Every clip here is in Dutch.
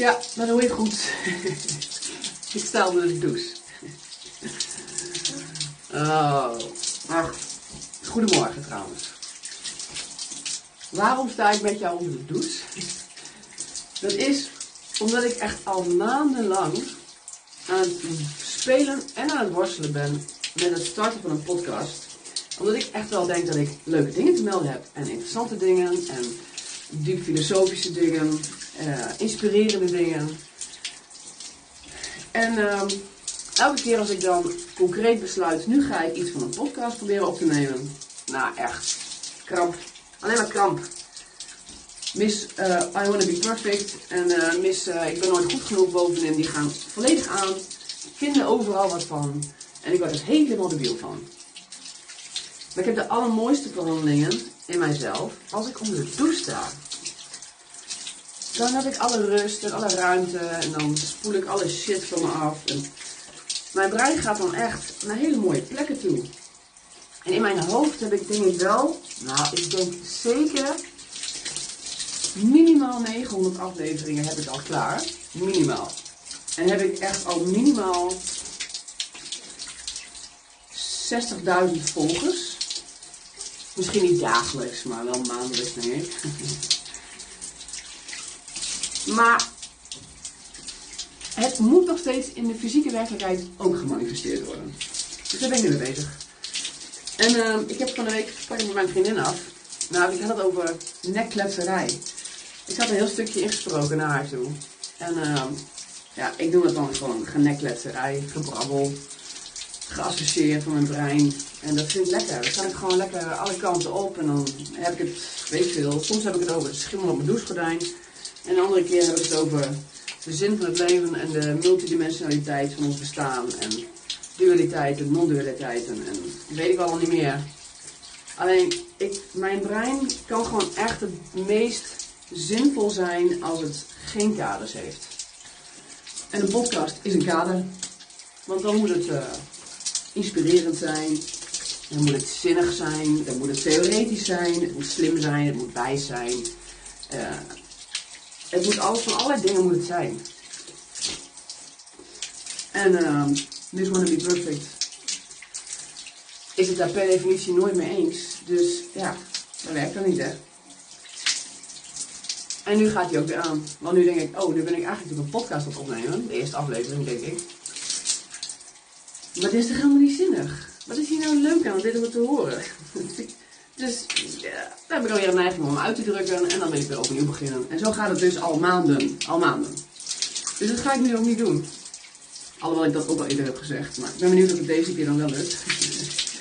Ja, dat hoor je goed. ik sta onder de douche. Oh. Goedemorgen trouwens. Waarom sta ik met jou onder de douche? Dat is omdat ik echt al maandenlang aan het spelen en aan het worstelen ben met het starten van een podcast. Omdat ik echt wel denk dat ik leuke dingen te melden heb. En interessante dingen en diep filosofische dingen, inspirerende dingen. En ehm, elke keer als ik dan concreet besluit, nu ga ik iets van een podcast proberen op te nemen. Nou, echt. Kramp. Alleen maar kramp. Miss eh, I Wanna Be Perfect en eh, Miss eh, Ik Ben Nooit Goed Genoeg bovenin, die gaan volledig aan. Vinden overal wat van. En ik word er helemaal debiel van. Maar ik heb de allermooiste verhandelingen in mijzelf als ik onder de sta. Dan heb ik alle rust en alle ruimte en dan spoel ik alle shit van me af. En mijn brein gaat dan echt naar hele mooie plekken toe. En in mijn hoofd heb ik denk ik wel, nou ik denk zeker minimaal 900 afleveringen heb ik al klaar. Minimaal. En heb ik echt al minimaal 60.000 volgers. Misschien niet dagelijks, maar wel maandelijks ik. maar het moet nog steeds in de fysieke werkelijkheid ook gemanifesteerd worden. Dus daar ben ik nu mee bezig. En uh, ik heb van de week sprak ik met mijn vriendin af. Nou, ik had het over nekkletserij. Ik had een heel stukje ingesproken naar haar toe. En uh, ja, ik doe dat dan gewoon genekkletserij, gebrabbel, geassocieerd van mijn brein. En dat vind ik lekker. Dan kan ik gewoon lekker alle kanten op en dan heb ik het, weet veel. Soms heb ik het over het schimmel op mijn douchegordijn. En de andere keer heb ik het over de zin van het leven en de multidimensionaliteit van ons bestaan. En dualiteiten, non-dualiteiten en weet ik al niet meer. Alleen, ik, mijn brein kan gewoon echt het meest zinvol zijn als het geen kaders heeft. En een podcast is een kader. Want dan moet het uh, inspirerend zijn, dan moet het zinnig zijn, dan moet het theoretisch zijn, het moet slim zijn, het moet wijs zijn. Uh, het moet alles, van allerlei dingen moet het zijn. En uh, Miss Wanna Be Perfect is het daar per definitie nooit mee eens. Dus ja, dat werkt dan niet hè. En nu gaat hij ook weer aan. Want nu denk ik, oh, nu ben ik eigenlijk een podcast op opnemen. De eerste aflevering, denk ik. Maar dit is toch helemaal niet zinnig? Wat is hier nou leuk aan om dit te horen? dus ja, daar heb ik alweer een neiging om uit te drukken. En dan ben ik weer opnieuw beginnen. En zo gaat het dus al maanden. Al maanden. Dus dat ga ik nu ook niet doen. Alhoewel ik dat ook al eerder heb gezegd. Maar ik ben benieuwd of het deze keer dan wel lukt.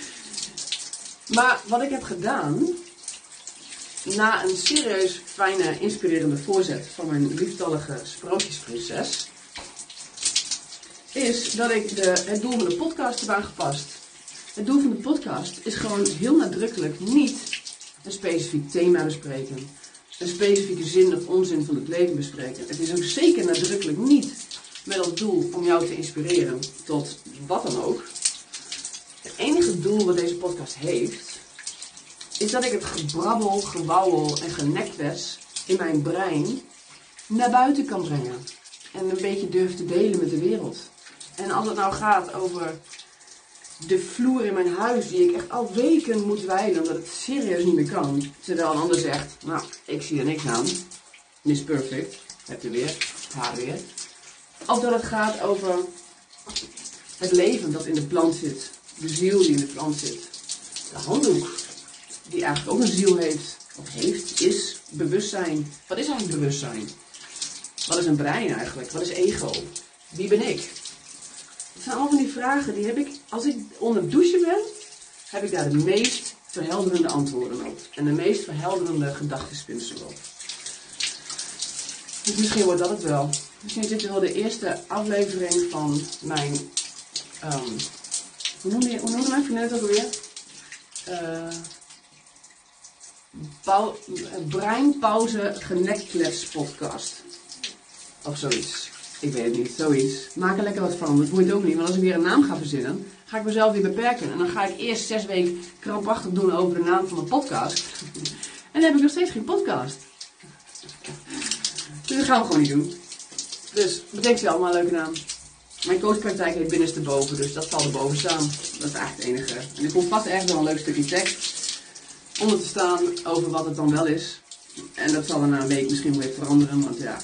maar wat ik heb gedaan na een serieus fijne, inspirerende voorzet van mijn lieftallige sprookjesprinses, is dat ik de, het doel van de podcast heb aangepast. Het doel van de podcast is gewoon heel nadrukkelijk niet een specifiek thema bespreken, een specifieke zin of onzin van het leven bespreken. Het is ook zeker nadrukkelijk niet met als doel om jou te inspireren tot wat dan ook. Het enige doel wat deze podcast heeft, is dat ik het gebrabbel, gewauwel en genekwes in mijn brein naar buiten kan brengen. En een beetje durf te delen met de wereld. En als het nou gaat over de vloer in mijn huis, die ik echt al weken moet wijlen, omdat het serieus niet meer kan. Terwijl een ander zegt, nou, ik zie er niks aan. Miss Perfect, heb je weer, haar weer. Of dat het gaat over het leven dat in de plant zit. De ziel die in de plant zit. De handdoek die eigenlijk ook een ziel heeft, of heeft, is bewustzijn. Wat is eigenlijk bewustzijn? Wat is een brein eigenlijk? Wat is ego? Wie ben ik? Dat zijn allemaal van die vragen, die heb ik, als ik onder het douchen ben, heb ik daar de meest verhelderende antwoorden op. En de meest verhelderende gedachtenspinsel op. Dus misschien wordt dat het wel. Misschien is dit wel de eerste aflevering van mijn, um, hoe noemde, hoe noemde vriendin het ook alweer? Uh, Breinpauze Geneklets podcast. Of zoiets. Ik weet het niet, zoiets. Maak er lekker wat van, dat boeit ook niet. Want als ik weer een naam ga verzinnen, ga ik mezelf weer beperken. En dan ga ik eerst zes weken krampachtig doen over de naam van mijn podcast. En dan heb ik nog steeds geen podcast. Dus dat gaan we gewoon niet doen. Dus bedenk je allemaal een leuke naam. Mijn coachpraktijk heet Binnenste Boven, dus dat zal erboven staan. Dat is eigenlijk het enige. En er komt vast ergens wel een leuk stukje tekst onder te staan over wat het dan wel is. En dat zal er na een week misschien weer veranderen, want ja,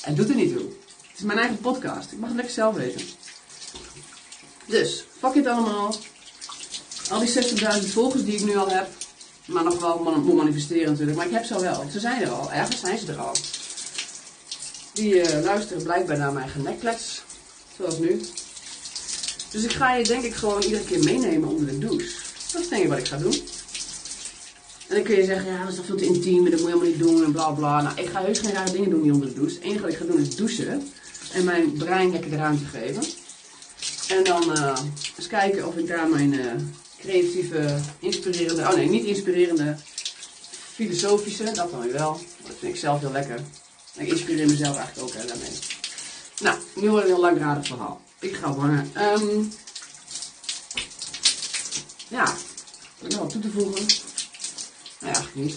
het doet er niet toe. Is mijn eigen podcast, ik mag het lekker zelf weten. Dus, fuck het allemaal. Al die 60.000 volgers die ik nu al heb, maar nog wel moet manifesteren natuurlijk, maar ik heb ze wel. Ze zijn er al, ergens zijn ze er al. Die uh, luisteren blijkbaar naar mijn genekklets, zoals nu. Dus ik ga je denk ik gewoon iedere keer meenemen onder de douche. Dat is denk ik wat ik ga doen. En dan kun je zeggen, ja, dat is toch veel te intiem en dat moet je helemaal niet doen en bla bla. Nou, ik ga heus geen rare dingen doen hier onder de douche. Het enige wat ik ga doen is douchen en mijn brein lekker de ruimte geven. En dan uh, eens kijken of ik daar mijn uh, creatieve, inspirerende, oh nee, niet inspirerende, filosofische, dat dan weer wel. Dat vind ik zelf heel lekker. En ik inspireer mezelf eigenlijk ook hè, daarmee. Nou, nu wordt een heel langdradig verhaal. Ik ga vangen. Um, ja, ik nog wat toe te voegen. Nee, eigenlijk niet.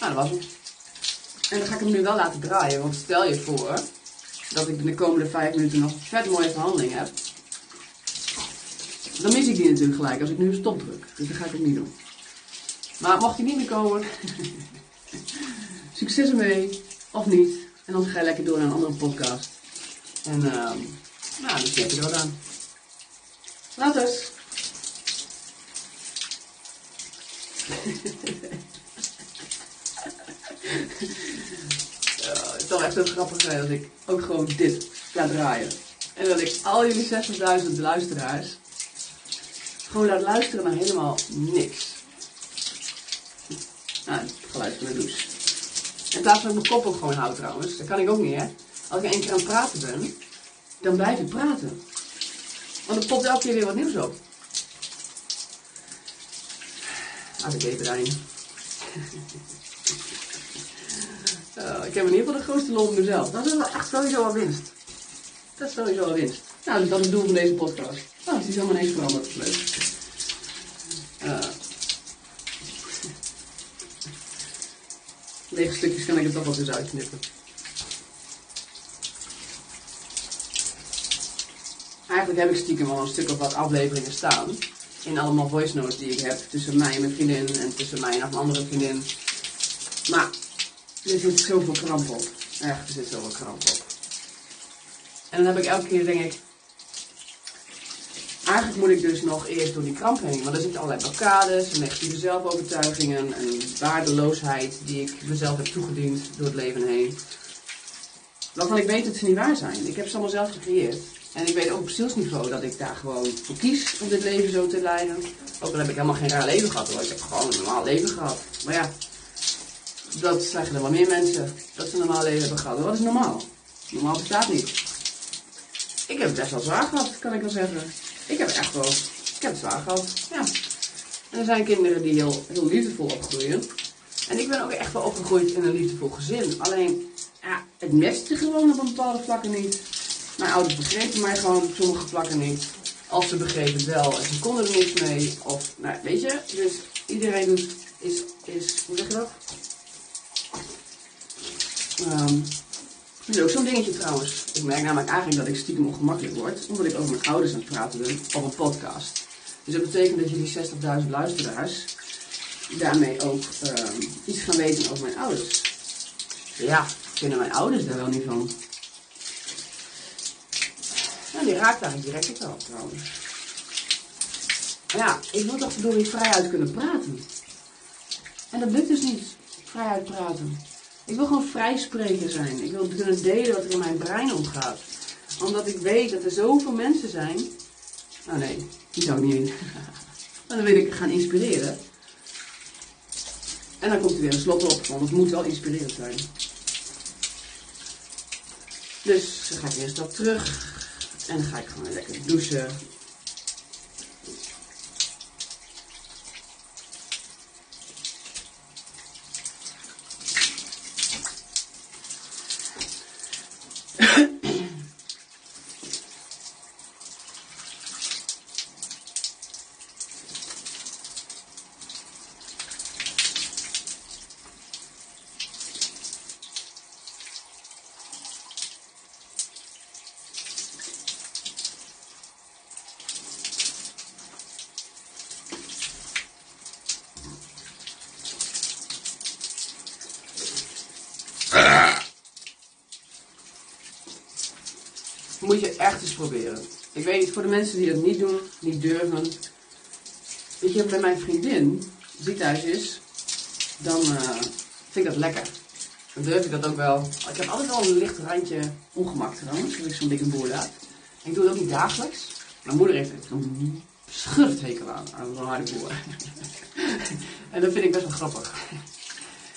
Nou, dat was het. En dan ga ik hem nu wel laten draaien, want stel je voor dat ik de komende vijf minuten nog vet mooie verhandeling heb. Dan mis ik die natuurlijk gelijk als ik nu stop druk. Dus dat ga ik ook niet doen. Maar mocht hij niet meer komen, succes ermee, of niet. En dan ga je lekker door naar een andere podcast. En uh, nou, dan heb je er wat aan. Later. ja, het zal echt zo grappig zijn dat ik ook gewoon dit ga draaien. En dat ik al jullie 60.000 luisteraars gewoon laat luisteren naar helemaal niks. Nou, het geluid van de douche. En van ik mijn kop ook gewoon houd trouwens. Dat kan ik ook niet, hè. Als ik één keer aan het praten ben, dan blijf ik praten. Want er popt elke keer weer wat nieuws op. Ah, ik even daarin. uh, ik heb in ieder geval de grootste lol mezelf. Dat is wel echt sowieso al winst. Dat is sowieso al winst. Nou, dus dat is het doel van deze podcast. Nou, het is helemaal ineens veranderd. Leuk. Uh, lege stukjes kan ik er toch wel eens uitknippen. Eigenlijk heb ik stiekem al een stuk of wat afleveringen staan in allemaal voice notes die ik heb tussen mij en mijn vriendin en tussen mij en een andere vriendin. Er zit zoveel kramp op. Echt, er zit zoveel kramp op. En dan heb ik elke keer denk ik, eigenlijk moet ik dus nog eerst door die kramp heen. Want er zitten allerlei blokkades, negatieve zelfovertuigingen en waardeloosheid die ik mezelf heb toegediend door het leven heen. Waarvan ik weet dat ze niet waar zijn. Ik heb ze allemaal zelf gecreëerd. En ik weet ook op zielsniveau dat ik daar gewoon voor kies om dit leven zo te leiden. Ook al heb ik helemaal geen raar leven gehad hoor. Ik heb gewoon een normaal leven gehad. Maar ja, dat zeggen er wel meer mensen. Dat ze een normaal leven hebben gehad. wat is normaal? Normaal bestaat niet. Ik heb het best wel zwaar gehad, kan ik wel zeggen. Ik heb echt wel. Ik heb het zwaar gehad. Ja. En er zijn kinderen die heel, heel liefdevol opgroeien. En ik ben ook echt wel opgegroeid in een liefdevol gezin. Alleen, ja, het mestte gewoon op een bepaalde vlakken niet. Mijn ouders begrepen mij gewoon op sommige vlakken niet. Als ze begrepen wel en ze konden er niks mee. Of, nou, weet je. Dus iedereen doet, is, is, hoe zeg je dat? Um, dat is ook zo'n dingetje trouwens. Ik merk namelijk eigenlijk dat ik stiekem ongemakkelijk word. Omdat ik over mijn ouders aan het praten ben op een podcast. Dus dat betekent dat jullie 60.000 luisteraars daarmee ook um, iets gaan weten over mijn ouders. Ja, kennen mijn ouders daar wel niet van. En die raakt eigenlijk direct wel trouwens. Maar ja, ik wil toch door die vrijheid kunnen praten. En dat lukt dus niet, vrijheid praten. Ik wil gewoon vrij spreken zijn. Ik wil kunnen delen wat er in mijn brein omgaat. Omdat ik weet dat er zoveel mensen zijn. Oh nee, die zou ik niet maar dan wil ik gaan inspireren. En dan komt er weer een slot op, want het moet wel inspirerend zijn. Dus dan ga ik weer een stap terug. En dan ga ik gewoon lekker douchen. Proberen. Ik weet, voor de mensen die dat niet doen, niet durven. Weet je, bij mijn vriendin, die thuis is, dan uh, vind ik dat lekker. Dan durf ik dat ook wel. Ik heb altijd wel een licht randje ongemak trouwens, als ik zo'n dikke boer laat. Ik doe ook niet dagelijks. Mijn moeder heeft een schurfthekel aan, aan zo'n harde boer. en dat vind ik best wel grappig.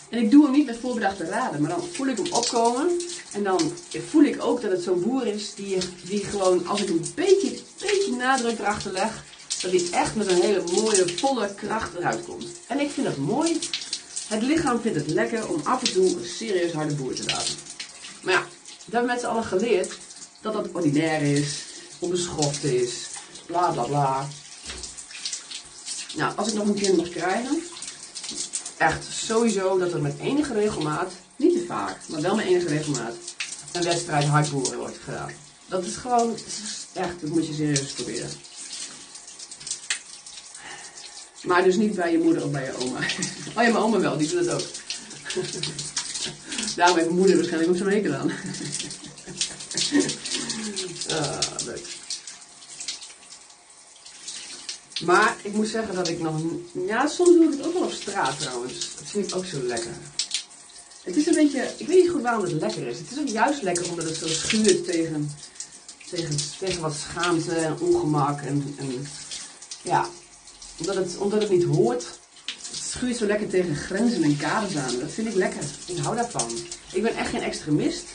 En ik doe hem niet met voorbedachte raden, maar dan voel ik hem opkomen. En dan voel ik ook dat het zo'n boer is die, die gewoon, als ik een beetje, beetje nadruk erachter leg, dat hij echt met een hele mooie, volle kracht eruit komt. En ik vind dat mooi. Het lichaam vindt het lekker om af en toe een serieus harde boer te laten. Maar ja, dat hebben mensen allen geleerd dat dat ordinair is, onbeschoft is, bla bla bla. Nou, als ik nog een kind mag krijgen, echt sowieso dat er met enige regelmaat, niet te vaak, maar wel met enige regelmaat, een wedstrijd hardboeren wordt gedaan. Dat is gewoon, echt, dat moet je serieus proberen. Maar dus niet bij je moeder of bij je oma. Oh ja, mijn oma wel, die doet dat ook. Daarom heeft mijn moeder waarschijnlijk ook zo'n hekel aan. ah, leuk. Maar ik moet zeggen dat ik nog... Ja, soms doe ik het ook wel op straat trouwens. Dat vind ik ook zo lekker. Het is een beetje... Ik weet niet goed waarom het lekker is. Het is ook juist lekker omdat het zo schuurt tegen... Tegen, tegen wat schaamte en ongemak. En, en ja, omdat het, omdat het niet hoort. Het schuurt zo lekker tegen grenzen en kaders aan. Dat vind ik lekker. Ik hou daarvan. Ik ben echt geen extremist.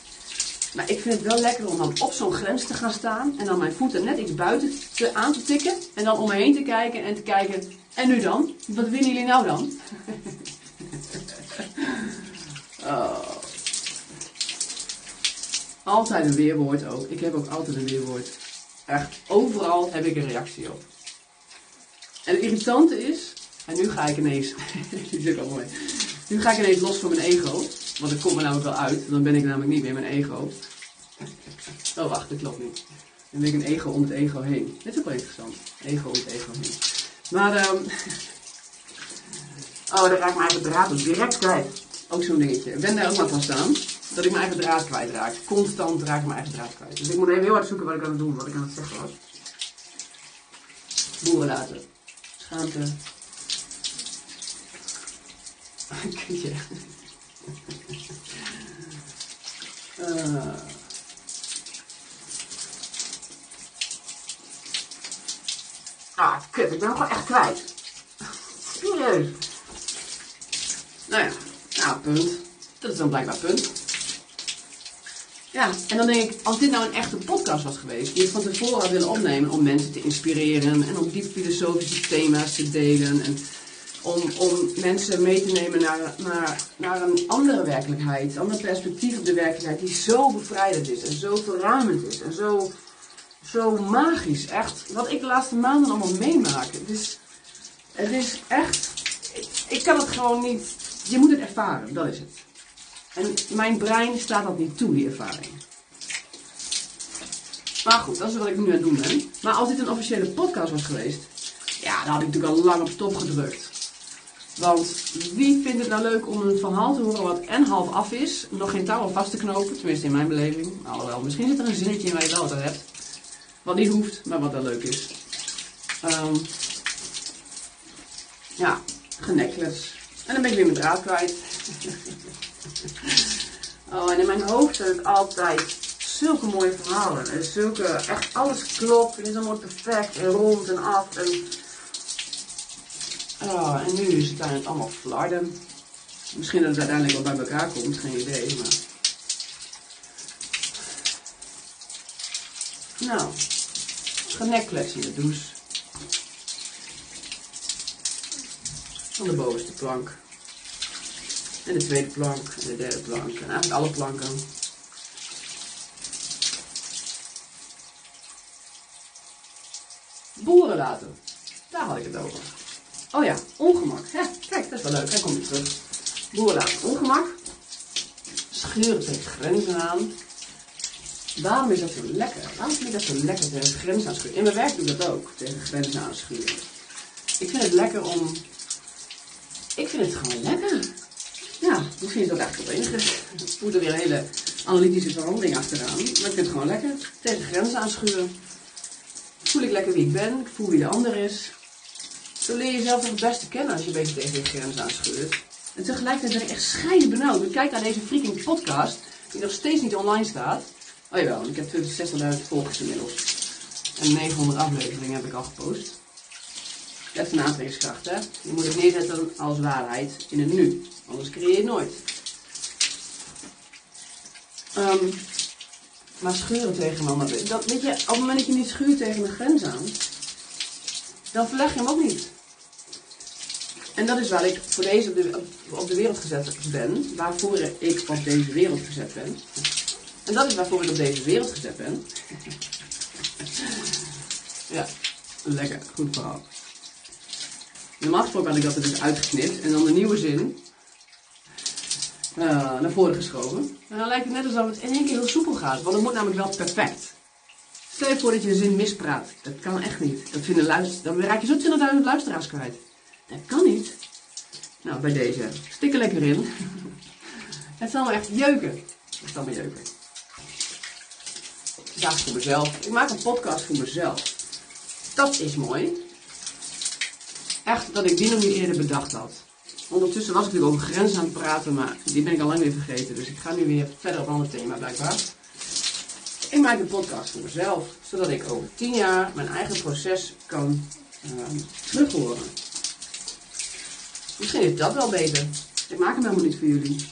Maar ik vind het wel lekker om dan op zo'n grens te gaan staan en dan mijn voeten net iets buiten te, aan te tikken en dan om me heen te kijken en te kijken, en nu dan? Wat willen jullie nou dan? oh. Altijd een weerwoord ook. Ik heb ook altijd een weerwoord. Echt, overal heb ik een reactie op. En het irritante is, en nu ga ik ineens, dit is al mooi, nu ga ik ineens los van mijn ego. Want ik kom er namelijk wel uit. Dan ben ik namelijk niet meer mijn ego. Oh, wacht, dat klopt niet. Dan ben ik een ego om het ego heen. Dit is ook wel interessant. Ego om het ego heen. Maar, um... oh, dan raak ik mijn eigen draad direct kwijt. Ook zo'n dingetje. Ik ben daar ook maar van staan. Dat ik mijn eigen draad kwijtraak. Constant raak ik mijn eigen draad kwijt. Dus ik moet even heel hard zoeken wat ik aan het doen, wat ik aan het zeggen was. Boeren laten. Schaamte. Kutje. Uh. Ah, kut, ik ben gewoon echt kwijt. Serieus. Nou ja, nou, punt. Dat is dan blijkbaar punt. Ja, en dan denk ik, als dit nou een echte podcast was geweest, die ik van tevoren had willen opnemen om mensen te inspireren en om diep filosofische thema's te delen en om, om mensen mee te nemen naar, naar, naar een andere werkelijkheid, een ander perspectief op de werkelijkheid, die zo bevrijdend is en zo verruimend is en zo, zo magisch. Echt, wat ik de laatste maanden allemaal meemaak. Het is, het is echt, ik, ik kan het gewoon niet, je moet het ervaren, dat is het. En mijn brein staat dat niet toe, die ervaring. Maar goed, dat is wat ik nu aan het doen ben. Maar als dit een officiële podcast was geweest, ja, dan had ik natuurlijk al lang op stop gedrukt. Want wie vindt het nou leuk om een verhaal te horen wat en half af is, nog geen touw vast te knopen, tenminste in mijn beleving. Alhoewel, misschien zit er een zinnetje in waar je wel wat aan hebt. Wat niet hoeft, maar wat wel leuk is. Um, ja, genekles. En dan ben ik weer mijn draad kwijt. oh, en in mijn hoofd zijn het altijd zulke mooie verhalen. En zulke, echt alles klopt. Het is allemaal perfect en rond en af. En Oh, en nu is het eigenlijk allemaal flarden. Misschien dat het uiteindelijk wel bij elkaar komt, geen idee, maar... Nou, genekles in de douche. Van de bovenste plank. En de tweede plank, en de derde plank, en eigenlijk alle planken. Boeren laten. Daar had ik het over. Oh ja, ongemak. Kijk, dat is wel leuk. Hij komt terug. Boerlaat, ongemak. Schuren tegen grenzen aan. Waarom is dat zo lekker? Waarom vind ik dat zo lekker tegen grenzen aan schuren? In mijn werk doe ik dat ook, tegen grenzen aan schuren. Ik vind het lekker om... Ik vind het gewoon lekker. Ja, misschien is dat eigenlijk het enige. Ik voel er weer een hele analytische verandering achteraan. Maar ik vind het gewoon lekker. Tegen grenzen aanschuren. Voel ik lekker wie ik ben. Ik voel wie de ander is. Zo leer je jezelf het beste kennen als je een beetje tegen je grenzen aanschuurt. En tegelijkertijd ben ik echt scheiden benauwd. Kijk naar deze freaking podcast, die nog steeds niet online staat. Oh jawel, ik heb 60.000 volgers inmiddels. En 900 afleveringen heb ik al gepost. Dat is aantrekkingskracht, hè? Je moet het neerzetten als waarheid in het nu. Anders creëer je het nooit. Ehm, maar scheuren tegen een. Dat, weet je, op het moment dat je niet schuurt tegen een grens aan, dan verleg je hem ook niet. En dat is waar ik voor deze de, op de wereld gezet ben. Waarvoor ik op deze wereld gezet ben. En dat is waarvoor ik op deze wereld gezet ben. ja, lekker, goed verhaal. Normaal gesproken had ik dat er dus uitgeknipt en dan de nieuwe zin uh, naar voren geschoven. En dan lijkt het net alsof het in één keer heel soepel gaat, want het moet namelijk wel perfect. Stel je voor dat je een zin mispraat. Dat kan echt niet. Dat vinden luisteraars, dan raak je zo 20.000 luisteraars kwijt. Dat kan niet. Nou, bij deze. Stik er lekker in. het zal me echt jeuken. Het zal me jeuken. Ja, voor mezelf. Ik maak een podcast voor mezelf. Dat is mooi. Echt dat ik die nog niet eerder bedacht had. Ondertussen was ik natuurlijk over grenzen aan het praten, maar die ben ik al lang weer vergeten. Dus ik ga nu weer verder op een ander thema blijkbaar. Ik maak een podcast voor mezelf, zodat ik over tien jaar mijn eigen proces kan uh, terughoren. Misschien is dat wel beter. Ik maak hem helemaal niet voor jullie.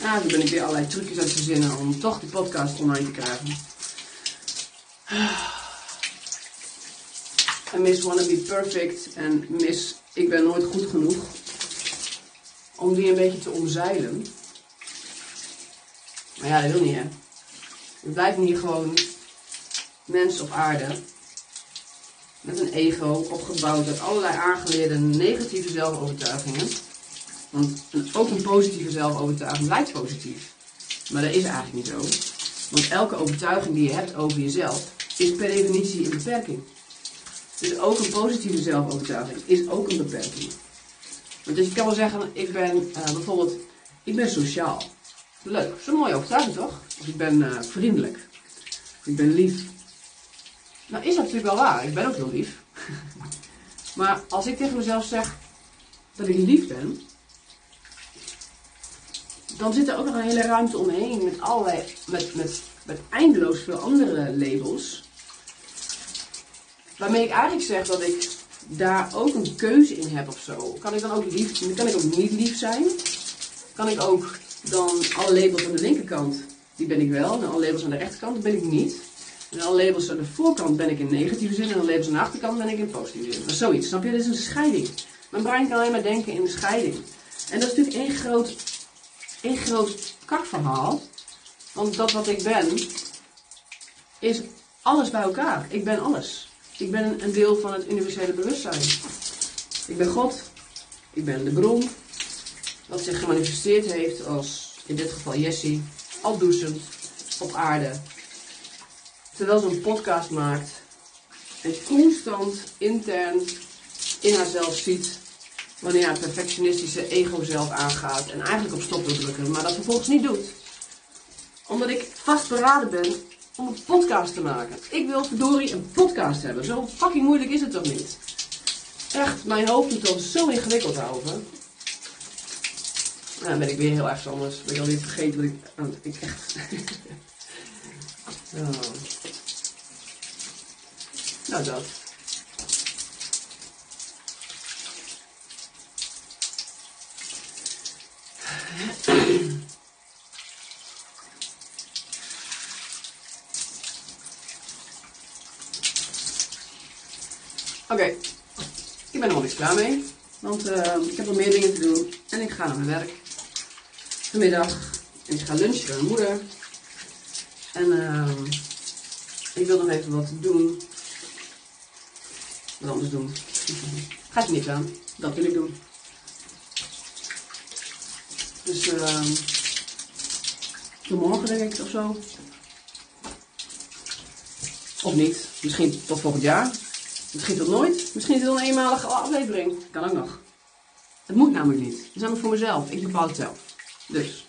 Ja, dan ben ik weer allerlei trucjes aan het verzinnen om toch die podcast online te krijgen. En Miss Wanna Be Perfect en Miss Ik ben nooit goed genoeg. Om die een beetje te omzeilen. Maar ja, dat wil niet hè. We blijven hier gewoon mens op aarde. Met een ego opgebouwd uit allerlei aangeleerde negatieve zelfovertuigingen. Want ook een positieve zelfovertuiging lijkt positief. Maar dat is eigenlijk niet zo. Want elke overtuiging die je hebt over jezelf is per definitie een beperking. Dus ook een positieve zelfovertuiging is ook een beperking. Want dus je kan wel zeggen, ik ben uh, bijvoorbeeld, ik ben sociaal. Leuk, zo'n mooie overtuiging toch? Of ik ben uh, vriendelijk. Ik ben lief. Nou is dat natuurlijk wel waar, ik ben ook heel lief. maar als ik tegen mezelf zeg dat ik lief ben, dan zit er ook nog een hele ruimte omheen met allerlei, met, met, met eindeloos veel andere labels. Waarmee ik eigenlijk zeg dat ik daar ook een keuze in heb of zo. Kan ik dan ook lief, kan ik ook niet lief zijn? Kan ik ook dan alle labels aan de linkerkant, die ben ik wel. En alle labels aan de rechterkant, ben ik niet. En alle labels aan de voorkant ben ik in negatieve zin. En alle labels aan de achterkant ben ik in positieve zin. Is zoiets, snap je? Dat is een scheiding. Mijn brein kan alleen maar denken in de scheiding. En dat is natuurlijk één groot, één groot kakverhaal. Want dat wat ik ben, is alles bij elkaar. Ik ben alles. Ik ben een deel van het universele bewustzijn. Ik ben God. Ik ben de bron. Wat zich gemanifesteerd heeft als, in dit geval Jessie, aldoezend op aarde. Terwijl ze een podcast maakt. En constant intern in haarzelf ziet wanneer haar perfectionistische ego zelf aangaat. En eigenlijk op stop wil drukken, maar dat vervolgens niet doet. Omdat ik vastberaden ben om een podcast te maken. Ik wil verdorie een podcast hebben. Zo fucking moeilijk is het toch niet? Echt, mijn hoofd doet al zo ingewikkeld over. Nou, dan ben ik weer heel erg anders. Ben ik alweer vergeten wat ik... Ik echt... oh. Nou, dat. Oké, ik ben er nog niks klaar mee. Want uh, ik heb nog meer dingen te doen. En ik ga naar mijn werk. Vanmiddag. En ik ga lunchen met mijn moeder. En uh, ik wil nog even wat doen. Wat anders doen. Ga ik niks aan. Dat wil ik doen. Dus uh, tot morgen denk ik of zo. Of niet. Misschien tot volgend jaar. Misschien tot nooit. Misschien is het een eenmalige aflevering. Kan ook nog. Het moet namelijk niet. Het is namelijk voor mezelf. Ik bepaal het zelf. Dus.